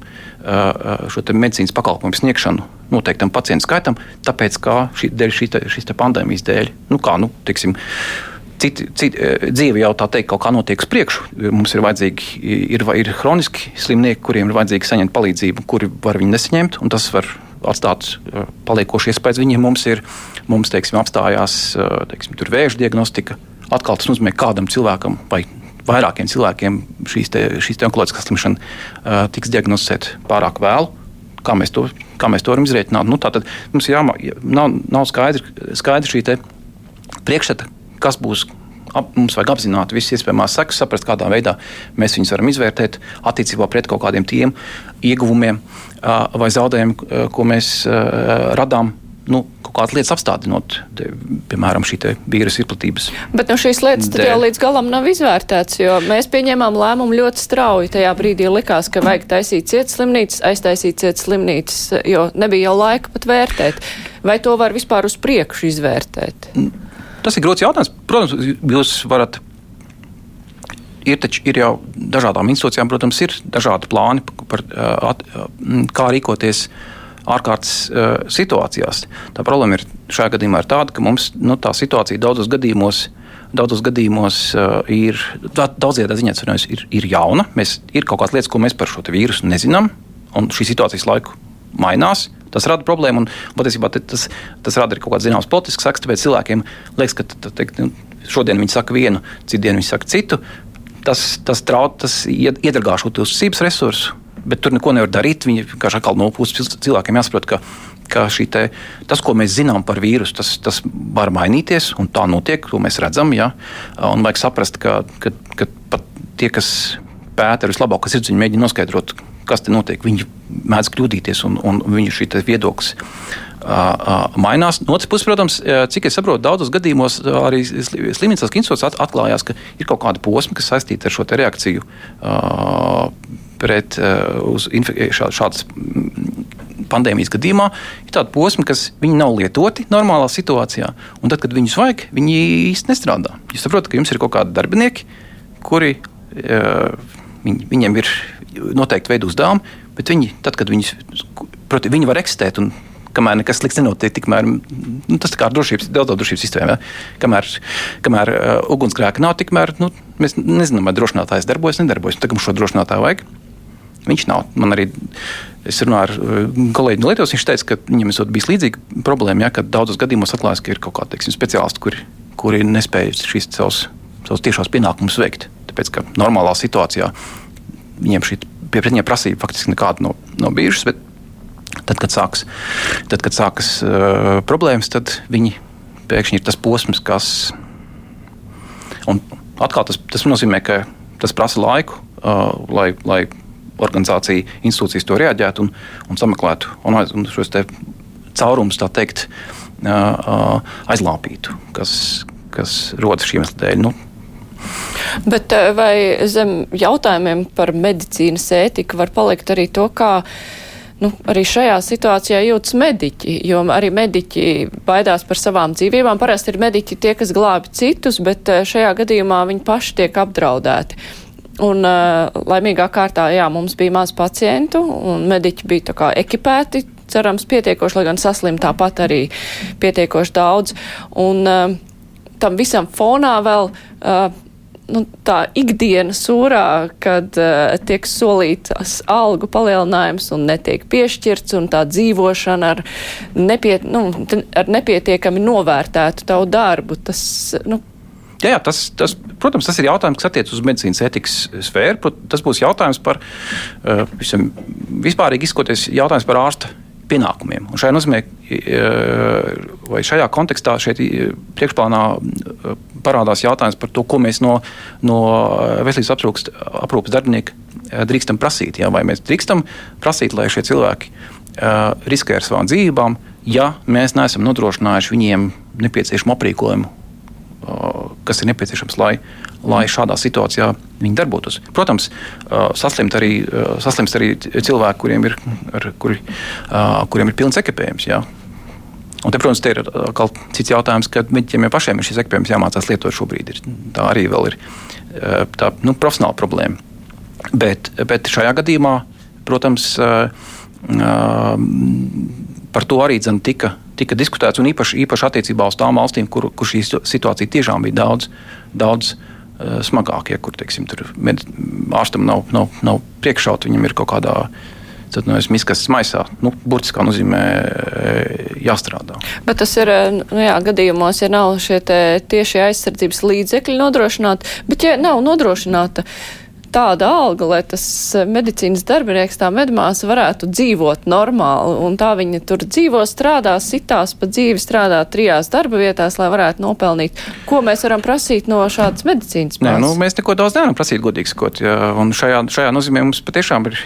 šo medicīnas pakalpojumu sniegšanu noteiktam pacientu skaitam, tāpēc, ka šī, dēļ šī, šīs pandēmijas dēļ, nu kā, nu, teiksim, Citi, citi, eh, dzīve jau tā teikt, kaut kā notiek uz priekšu. Mums ir vajadzīgi, ir, ir hroniski slimnieki, kuriem ir vajadzīgi saņemt palīdzību, kuri var viņu nesaņemt, un tas var atstāt eh, paliekošu iespēju viņiem. Mums ir, mums, teiksim, apstājās teiksim, vēža diagnostika. Atkal tas nozīmē, kādam cilvēkam vai vairākiem cilvēkiem šīs, te, šīs te onkoloģiskā slimšana uh, tiks diagnosticēta pārāk vēlu. Kā mēs to, kā mēs to varam izrēķināt? Nu, tātad mums ir jāmā, nav, nav skaidra skaidri šī priekšstata, kas būs. Mums vajag apzināti visas iespējamās sekas, saprast, kādā veidā mēs viņus varam izvērtēt attiecībā pret kaut kādiem tiem ieguvumiem vai zaudējumiem, ko mēs radām nu, kaut kādas lietas apstādinot, te, piemēram, šī vīrusu izplatības.
Bet nu, šīs lietas dēļ. jau līdz galam nav izvērtētas, jo mēs pieņēmām lēmumu ļoti strauji. Tajā brīdī likās, ka vajag taisīt cietas slimnīcas, aiztaisīt cietas slimnīcas, jo nebija jau laika pat vērtēt. Vai to var vispār uz priekšu izvērtēt?
Tas ir grūts jautājums. Protams, jūs varat. Ir, taču, ir jau dažādām institūcijām, protams, ir dažādi plāni, par, at, kā rīkoties ārkārtas situācijās. Tā problēma ir šajā gadījumā ir tāda, ka mums nu, tā situācija daudzos gadījumos, daudzos gadījumos uh, ir, daudzajā ziņā ir, ir jauna. Mēs, ir kaut kādas lietas, ko mēs par šo vīrusu nezinām, un šī situācijas laiku mainās. Tas rada problēmu, un patiesībā tas, tas rada arī kaut kādas zināmas politiskas sekas. Tāpēc cilvēkiem liekas, ka teikt, nu, šodien viņi saka vienu, citu viņi saka citu. Tas, tas, trauc, tas iedragā šo uzticības resursu, bet tur neko nevar darīt. Viņi vienkārši atkal no puses cilvēkiem jāsaprot, ka, ka te, tas, ko mēs zinām par vīrusu, tas, tas var mainīties, un tā notiek, to mēs redzam. Ja? Un vajag saprast, ka, ka, ka pat tie, kas pēta ar vislabāko sirds, viņi mēģina noskaidrot, kas te notiek. Viņi mēdz kļūdīties, un, un viņu šī viedoklis mainās. No otras puses, protams, cik es saprotu, daudzos gadījumos arī slimnīcas institūts atklājās, ka ir kaut kāda posma, kas saistīta ar šo reakciju pret šādas pandēmijas gadījumā. Ir tāda posma, kas nav lietoti normālā situācijā, un tad, kad viņus vajag, viņi īsti nestrādā. Jūs saprotat, ka jums ir kaut kādi darbinieki, kuri viņi, viņiem ir noteikti veidu uzdevumi, bet viņi, tad, kad viņus, proti, viņi var eksistēt un kamēr nekas slikts nenotiek, tikmēr nu, tas drošības, daudz drošības sistēmā. Ja? Kamēr, kamēr uh, ugunsgrēka nav, tikmēr nu, mēs nezinām, vai drošinātājs darbojas, nedarbojas. Tagad mums šo drošinātāju vajag. Viņš nav. Man arī es runāju ar uh, kolēģi no Lietuvas. Viņš teica, ka viņam ir bijis līdzīga problēma, ja, ka daudzos gadījumos atklājas, ka ir kaut kādi speciālisti, kuri, kuri nespēj šīs savus, savus tiešos pienākumus veikt. Tāpēc, ka normālā situācijā viņiem šī viņiem prasība faktiski nekāda nav, nav bijušas. Tad, kad sākas, tad, kad sākas uh, problēmas, tad viņi pēkšņi ir tas posms, kas. Un atkal tas, tas nozīmē, ka tas prasa laiku, uh, lai, lai organizācija, institūcijas to reaģētu un, un sameklētu un, aiz, un šos caurumus, tā teikt, uh, uh, aizlāpītu, kas, kas rodas šiem iemesliem dēļ. Nu,
Bet eh, vai zem jautājumiem par medicīnas ētiku var palikt arī to, kā nu, arī šajā situācijā jūtas mediķi, jo arī mediķi baidās par savām dzīvībām. Parasti ir mediķi tie, kas glābi citus, bet eh, šajā gadījumā viņi paši tiek apdraudēti. Un uh, laimīgā kārtā, jā, mums bija maz pacientu, un mediķi bija tā kā ekipēti, cerams, pietiekoši, lai gan saslim tāpat arī pietiekoši daudz. Un uh, tam visam fonā vēl uh, nu, tā ikdienas sūrā, kad uh, tiek solīts algu palielinājums un netiek piešķirts, un tā dzīvošana ar, nepiet, nu, ar nepietiekami novērtētu tavu darbu. Tas, nu,
Jā, jā tas, tas, protams, tas ir jautājums, kas attiecas uz medicīnas etikas sfēru. Tas būs jautājums par uh, visam, vispārīgi izskoties jautājums par ārsta pienākumiem. Un šajā nozīmē, vai šajā kontekstā šeit priekšplānā parādās jautājums par to, ko mēs no, no veselības aprūpas, aprūpas darbinieka drīkstam prasīt. Ja? Vai mēs drīkstam prasīt, lai šie cilvēki riskē ar savām dzīvībām, ja mēs neesam nodrošinājuši viņiem nepieciešamu aprīkojumu kas ir nepieciešams, lai, lai šādā situācijā viņi darbotos. Protams, saslimt arī, saslimst arī cilvēki, kuriem ir, ar, kuri, kuriem ir pilns ekipējums. Jā. Un te, protams, ir atkal cits jautājums, ka viņiem pašiem ir šis ekipējums jāmācās lietot šobrīd. Ir, tā arī ir tā, nu, profesionāla problēma. Bet, bet šajā gadījumā, protams, par to arī tika tika diskutēts, un īpaši, īpaši attiecībā uz tām valstīm, kur, kur šī situācija tiešām bija daudz, daudz uh, smagāka. Ja, kur teiksim, med, ārstam nav, nav, nav priekššauta, viņam ir kaut kādā tad nu, miskas maisā. Nu, burtiskā nozīmē eh, jāstrādā.
Bet tas ir eh, nu, jā, gadījumos, ja nav šie tieši aizsardzības līdzekļi nodrošināti, bet ja nav nodrošināta tāda alga, lai tas eh, medicīnas darbinieks, tā medmāsa varētu dzīvot normāli, un tā viņa tur dzīvo, strādā, sitās pa dzīvi, strādā trijās darba vietās, lai varētu nopelnīt. Ko mēs varam prasīt no šādas medicīnas?
Nē, nu, mēs neko daudz nevaram prasīt, godīgi sakot, un šajā, šajā nozīmē mums patiešām ir,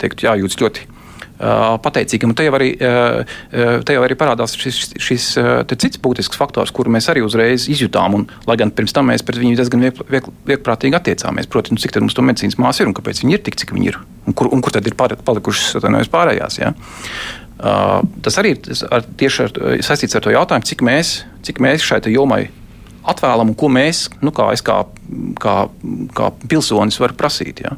teikt, jājūtas ļoti pateicīgam. Un te jau arī, te jau arī parādās šis, šis cits būtisks faktors, kuru mēs arī uzreiz izjutām. Un, lai gan pirms tam mēs pret viņu diezgan vieglprātīgi attiecāmies. Protams, nu, cik mums to medicīnas māsa ir un kāpēc viņi ir tik, cik viņi ir. Un kur, un kur tad ir palikušas pārējās? Ja? Uh, tas arī ir ar, tieši ar, saistīts ar to jautājumu, cik mēs, cik mēs šai jomai atvēlam un ko mēs, nu, kā kā, kā, kā pilsonis, varu prasīt. Ja?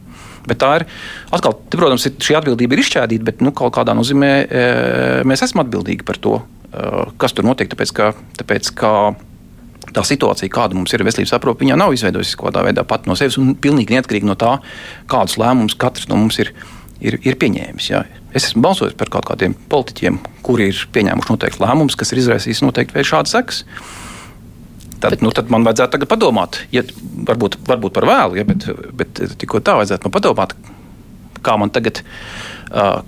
Bet tā ir, atkal, te, protams, šī atbildība ir izšķēdīta, bet nu, kaut kādā nozīmē e, mēs esam atbildīgi par to, e, kas tur notiek. Tāpēc, ka, tāpēc, ka tā situācija, kāda mums ir veselības aprūpe, viņa nav izveidojusies kaut kādā veidā pati no sevis un pilnīgi neatkarīgi no tā, kādus lēmumus katrs no mums ir, ir, ir pieņēmis. Jā. Es esmu balsojis par kaut kādiem politiķiem, kuri ir pieņēmuši noteikti lēmumus, kas ir izraisījis noteikti vēl šādas sekas. Tad, bet, nu, tad man vajadzētu tagad padomāt, ja, varbūt, varbūt par vēlu, ja, bet, bet tikko tā vajadzētu man padomāt, kā man tagad, uh,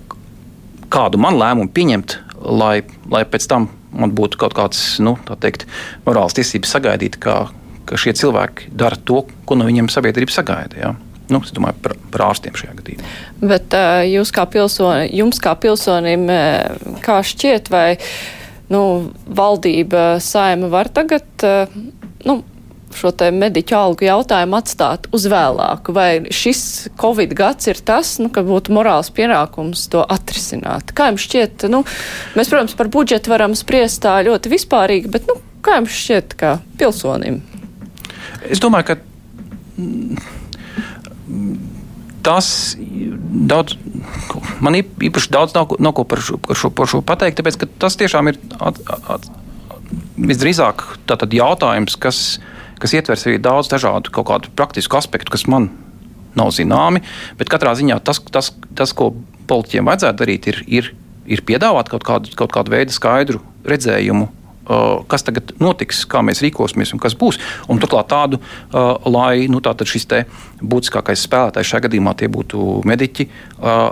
kādu man lēmumu pieņemt, lai, lai pēc tam man būtu kaut kāds nu, teikt, morāls tiesības sagaidīt, ka, ka šie cilvēki dara to, ko no viņiem sabiedrība sagaida. Ja. Nu, es domāju par, par ārstiem šajā gadījumā.
Bet uh, jūs kā pilsoni, jums kā pilsonim, kā šķiet, vai nu, valdība, saima var tagad eh, nu, šo mediķu algu jautājumu atstāt uz vēlāku? Vai šis Covid gads ir tas, nu, ka būtu morāls pienākums to atrisināt? Kā jums šķiet, nu, mēs, protams, par budžetu varam spriest tā ļoti vispārīgi, bet nu, kā jums šķiet, kā pilsonim?
Es domāju, ka tas daudz, man īpaši daudz nav, nav ko par šo, par, šo, par šo pateikt, tāpēc ka tas tiešām ir at, at, visdrīzāk jautājums, kas, kas ietvers arī daudz dažādu kaut kādu praktisku aspektu, kas man nav zināmi. Bet katrā ziņā tas, tas, tas ko politiķiem vajadzētu darīt, ir, ir, ir piedāvāt kaut kādu, kaut kādu veidu skaidru redzējumu kas tagad notiks, kā mēs rīkosimies un kas būs. Un turklāt tādu, lai nu, šis būtiskākais spēlētājs šajā gadījumā tie būtu mediķi,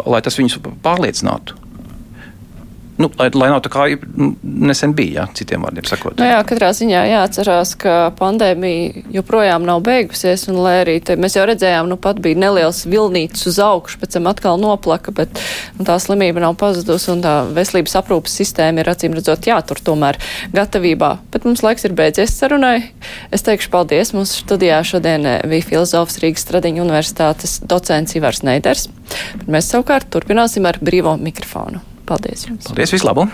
lai tas viņus pārliecinātu. Nu, lai, lai nav tā kā nesen bija, jā, citiem vārdiem sakot.
Nu jā, katrā ziņā jāatcerās, ka pandēmija joprojām nav beigusies, un lai arī te, mēs jau redzējām, nu pat bija neliels vilnīts uz augšu, pēc tam atkal noplaka, bet nu, tā slimība nav pazudusi, un tā veselības aprūpas sistēma ir acīm redzot jātur tomēr gatavībā. Bet mums laiks ir beidzies sarunai. Es teikšu paldies. Mums studijā šodien bija filozofs Rīgas Stradiņa universitātes docents Ivars Neiders. Bet mēs savukārt turpināsim ar brīvo mikrofonu. Paldies jums!
Paldies, vislabāk!